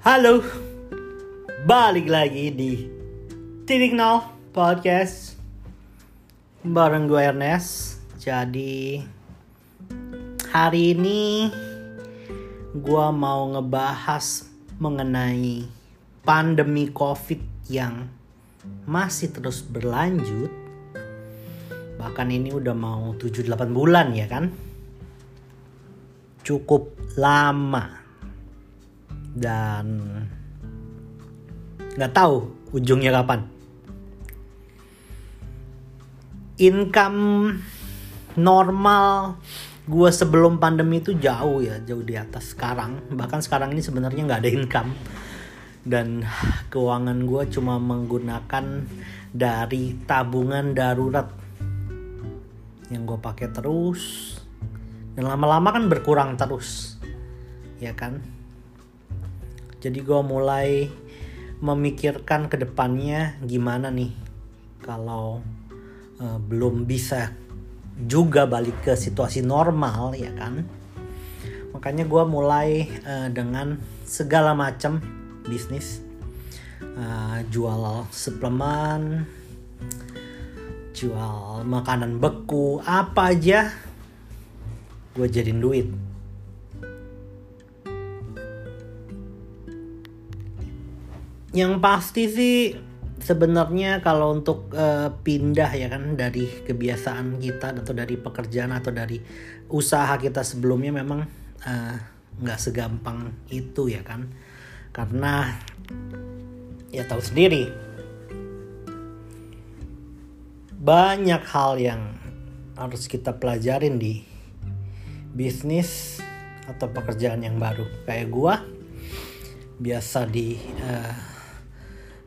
Halo, balik lagi di Titik Nol Podcast bareng gue Ernest. Jadi hari ini gue mau ngebahas mengenai pandemi COVID yang masih terus berlanjut. Bahkan ini udah mau 7-8 bulan ya kan? Cukup lama dan nggak tahu ujungnya kapan. Income normal gue sebelum pandemi itu jauh ya jauh di atas sekarang. Bahkan sekarang ini sebenarnya nggak ada income. Dan keuangan gue cuma menggunakan dari tabungan darurat yang gue pakai terus. Dan lama-lama kan berkurang terus. Ya kan jadi gue mulai memikirkan ke depannya gimana nih kalau uh, belum bisa juga balik ke situasi normal ya kan. Makanya gue mulai uh, dengan segala macam bisnis uh, jual suplemen, jual makanan beku, apa aja gue jadiin duit yang pasti sih sebenarnya kalau untuk uh, pindah ya kan dari kebiasaan kita atau dari pekerjaan atau dari usaha kita sebelumnya memang nggak uh, segampang itu ya kan. Karena ya tahu sendiri banyak hal yang harus kita pelajarin di bisnis atau pekerjaan yang baru. Kayak gua biasa di uh,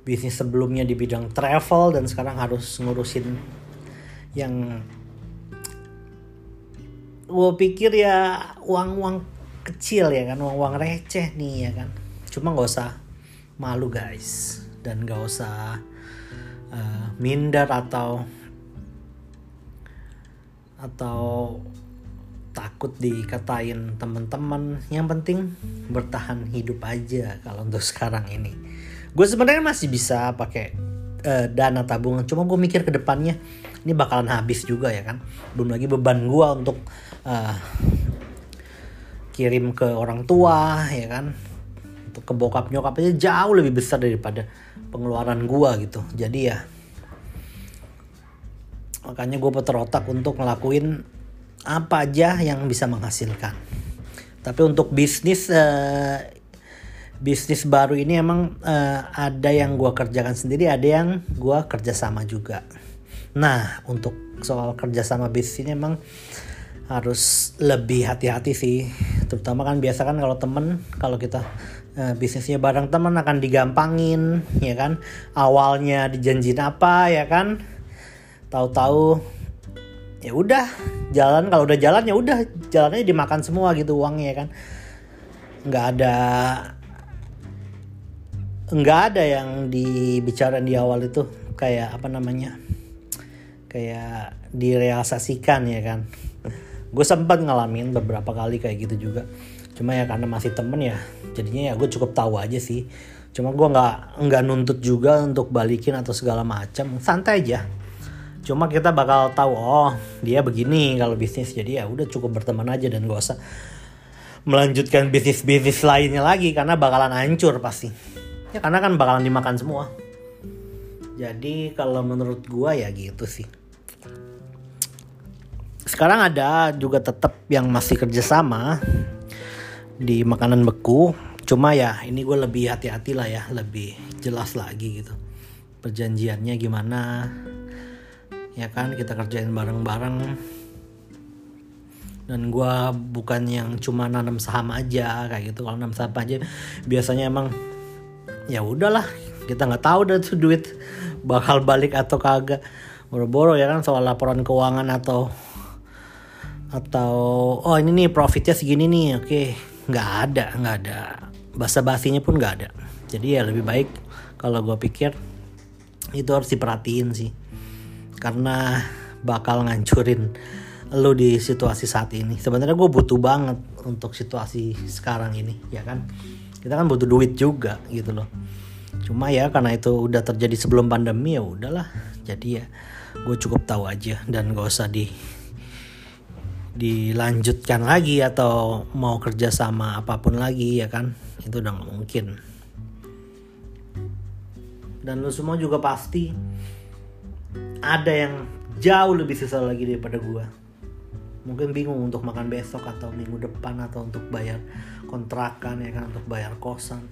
bisnis sebelumnya di bidang travel dan sekarang harus ngurusin yang gue pikir ya uang-uang kecil ya kan uang-uang receh nih ya kan. Cuma nggak usah malu guys. Dan nggak usah uh, minder atau atau takut dikatain teman-teman. Yang penting bertahan hidup aja kalau untuk sekarang ini gue sebenarnya masih bisa pakai uh, dana tabungan. Cuma gue mikir ke depannya ini bakalan habis juga ya kan? Belum lagi beban gue untuk uh, kirim ke orang tua ya kan? Untuk ke bokap nyokap aja jauh lebih besar daripada pengeluaran gue gitu. Jadi ya makanya gue putar otak untuk ngelakuin apa aja yang bisa menghasilkan. Tapi untuk bisnis uh, bisnis baru ini emang uh, ada yang gue kerjakan sendiri, ada yang gue kerjasama juga. Nah, untuk soal kerjasama bisnis ini emang harus lebih hati-hati sih. Terutama kan biasa kan kalau temen, kalau kita uh, bisnisnya bareng temen akan digampangin, ya kan. Awalnya dijanjin apa, ya kan. Tahu-tahu ya udah jalan kalau udah jalan ya udah jalannya dimakan semua gitu uangnya ya kan nggak ada nggak ada yang dibicarain di awal itu. Kayak apa namanya? Kayak direalisasikan ya kan? Gue sempat ngalamin beberapa kali kayak gitu juga. Cuma ya karena masih temen ya jadinya ya gue cukup tahu aja sih. Cuma gue nggak nggak nuntut juga untuk balikin atau segala macam santai aja. Cuma kita bakal tahu oh dia begini kalau bisnis. Jadi ya udah cukup berteman aja dan gak usah melanjutkan bisnis bisnis lainnya lagi karena bakalan hancur pasti ya karena kan bakalan dimakan semua. Jadi kalau menurut gua ya gitu sih. Sekarang ada juga tetap yang masih kerjasama di makanan beku. Cuma ya ini gue lebih hati-hati lah ya lebih jelas lagi gitu. Perjanjiannya gimana? Ya kan kita kerjain bareng-bareng. Dan gue bukan yang cuma nanam saham aja kayak gitu. Kalau nanam saham aja biasanya emang ya udahlah kita nggak tahu dah tuh duit bakal balik atau kagak. Boro-boro ya kan soal laporan keuangan atau atau oh ini nih profitnya segini nih oke. Nggak ada nggak ada. Basa basinya pun nggak ada. Jadi ya lebih baik kalau gue pikir itu harus diperhatiin sih. Karena bakal ngancurin lo di situasi saat ini. Sebenarnya gue butuh banget untuk situasi sekarang ini, ya kan? Kita kan butuh duit juga gitu loh. Cuma ya karena itu udah terjadi sebelum pandemi ya udahlah. Jadi ya gue cukup tahu aja dan gak usah di dilanjutkan lagi atau mau kerja sama apa pun lagi ya kan? Itu udah nggak mungkin. Dan lo semua juga pasti ada yang jauh lebih susah lagi daripada gue mungkin bingung untuk makan besok atau minggu depan atau untuk bayar kontrakan ya kan untuk bayar kosan.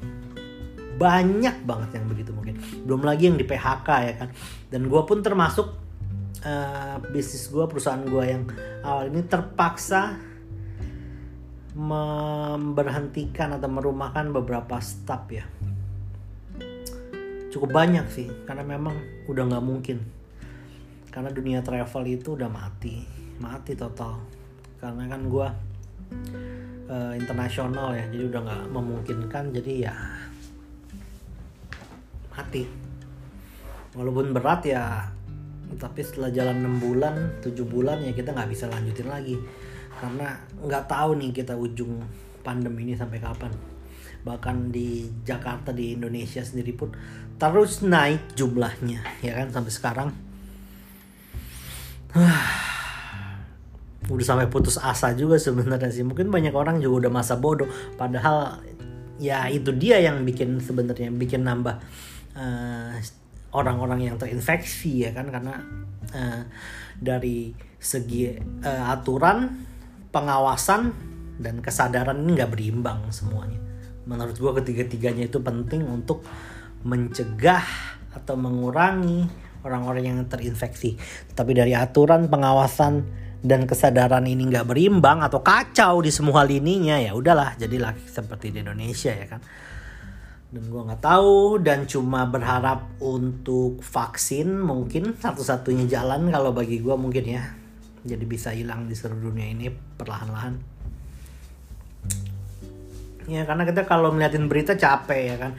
Banyak banget yang begitu mungkin. Belum lagi yang di PHK ya kan. Dan gue pun termasuk uh, bisnis gue perusahaan gue yang awal ini terpaksa memberhentikan atau merumahkan beberapa staff ya. Cukup banyak sih karena memang udah nggak mungkin. Karena dunia travel itu udah mati. Mati total. Karena kan gue uh, internasional ya. Jadi udah nggak memungkinkan jadi ya mati. Walaupun berat ya tapi setelah jalan 6 bulan 7 bulan ya kita nggak bisa lanjutin lagi. Karena nggak tahu nih kita ujung pandemi ini sampai kapan. Bahkan di Jakarta di Indonesia sendiri pun terus naik jumlahnya ya kan sampai sekarang udah sampai putus asa juga sebenarnya sih. Mungkin banyak orang juga udah masa bodoh. Padahal ya itu dia yang bikin sebenarnya bikin nambah eh, orang-orang yang terinfeksi ya kan? Karena uh, dari segi uh, aturan pengawasan dan kesadaran ini nggak berimbang semuanya. Menurut gue ketiga-tiganya itu penting untuk mencegah atau mengurangi orang-orang yang terinfeksi. Tapi dari aturan pengawasan dan kesadaran ini nggak berimbang atau kacau di semua lininya ya udahlah jadilah seperti di Indonesia ya kan? Dan gue nggak tahu dan cuma berharap untuk vaksin mungkin satu-satunya jalan kalau bagi gue mungkin ya. Jadi bisa hilang di seluruh dunia ini perlahan-lahan. Ya karena kita kalau melihatin berita capek ya kan?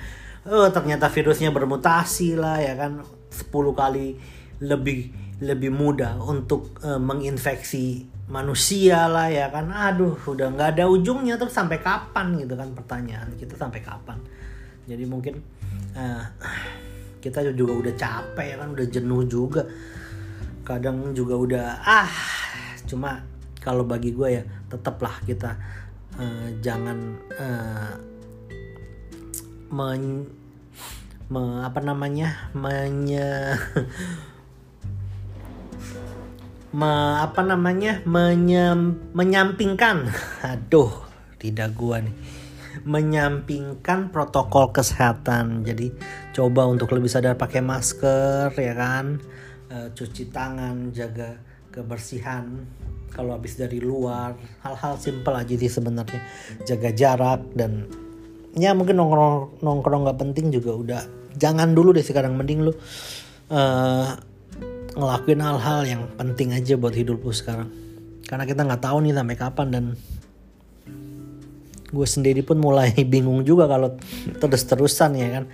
Oh ternyata virusnya bermutasi lah ya kan? 10 kali lebih lebih mudah untuk uh, menginfeksi manusia lah ya kan. Aduh udah nggak ada ujungnya terus sampai kapan gitu kan pertanyaan kita sampai kapan. Jadi mungkin uh, kita juga udah capek ya kan udah jenuh juga. Kadang juga udah ah cuma kalau bagi gue ya tetaplah kita uh, jangan uh, men, me, apa namanya menye me, apa namanya menyem, menyampingkan. Aduh tidak gua nih. Menyampingkan protokol kesehatan. Jadi coba untuk lebih sadar pakai masker ya kan? E, cuci tangan jaga kebersihan kalau habis dari luar. Hal-hal simpel aja sih sebenarnya. Jaga jarak dan ya mungkin nongkrong nongkrong nggak penting juga udah. Jangan dulu deh sekarang mending lu uh, ngelakuin hal-hal yang penting aja buat hidup lu sekarang. Karena kita nggak tahu nih sampai kapan dan gue sendiri pun mulai bingung juga kalau terus-terusan ya kan.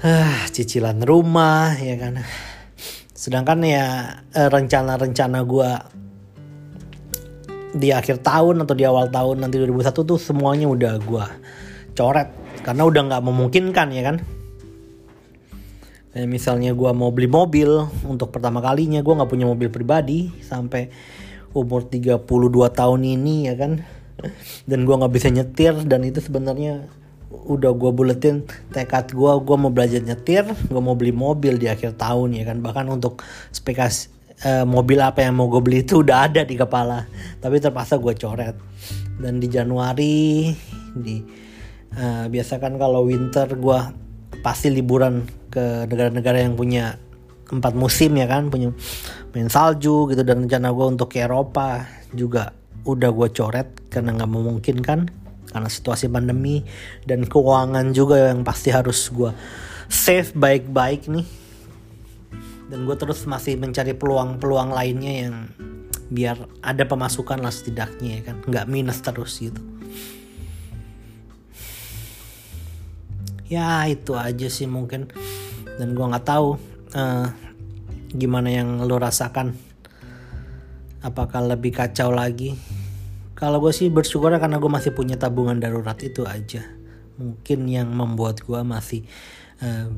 Uh, cicilan rumah ya kan. Sedangkan ya eh, rencana-rencana gue di akhir tahun atau di awal tahun nanti 2001 tuh semuanya udah gue coret. Karena udah nggak memungkinkan ya kan Kayak misalnya gue mau beli mobil untuk pertama kalinya gue nggak punya mobil pribadi sampai umur 32 tahun ini ya kan? Dan gue nggak bisa nyetir dan itu sebenarnya udah gue buletin tekad gue gue mau belajar nyetir gue mau beli mobil di akhir tahun ya kan? Bahkan untuk spekas uh, mobil apa yang mau gue beli itu udah ada di kepala. Tapi terpaksa gue coret. Dan di Januari di uh, biasa kan kalau winter gue pasti liburan ke negara-negara yang punya empat musim ya kan? Punya main salju gitu dan rencana gue untuk ke Eropa juga udah gue coret karena nggak memungkinkan karena situasi pandemi dan keuangan juga yang pasti harus gue save baik-baik nih. Dan gue terus masih mencari peluang-peluang lainnya yang biar ada pemasukan lah setidaknya ya kan? Nggak minus terus gitu ya itu aja sih mungkin. Dan gue nggak tahu uh, gimana yang lo rasakan. Apakah lebih kacau lagi? Kalau gue sih bersyukur karena gue masih punya tabungan darurat itu aja. Mungkin yang membuat gue masih uh,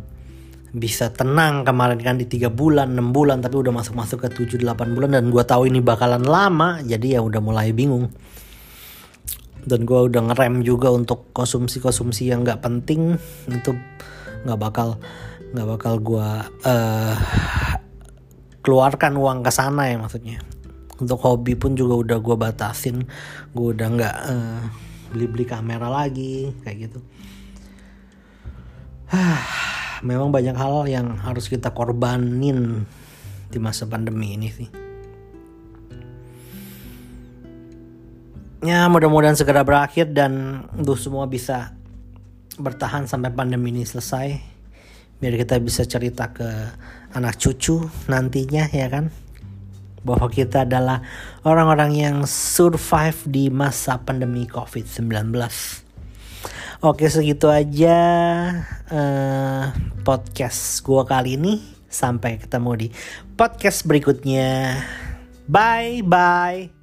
bisa tenang kemarin kan di tiga bulan 6 bulan tapi udah masuk masuk ke 7 8 bulan dan gue tahu ini bakalan lama jadi ya udah mulai bingung dan gue udah ngerem juga untuk konsumsi konsumsi yang nggak penting. Itu nggak bakal nggak bakal gue uh, keluarkan uang ke sana ya maksudnya. Untuk hobi pun juga udah gue batasin. Gue udah nggak uh, beli beli kamera lagi kayak gitu. Memang banyak hal yang harus kita korbanin di masa pandemi ini sih. Ya mudah-mudahan segera berakhir dan untuk semua bisa bertahan sampai pandemi ini selesai. Biar kita bisa cerita ke anak cucu nantinya ya kan. Bahwa kita adalah orang-orang yang survive di masa pandemi COVID-19. Oke segitu aja uh, podcast gue kali ini. Sampai ketemu di podcast berikutnya. Bye bye.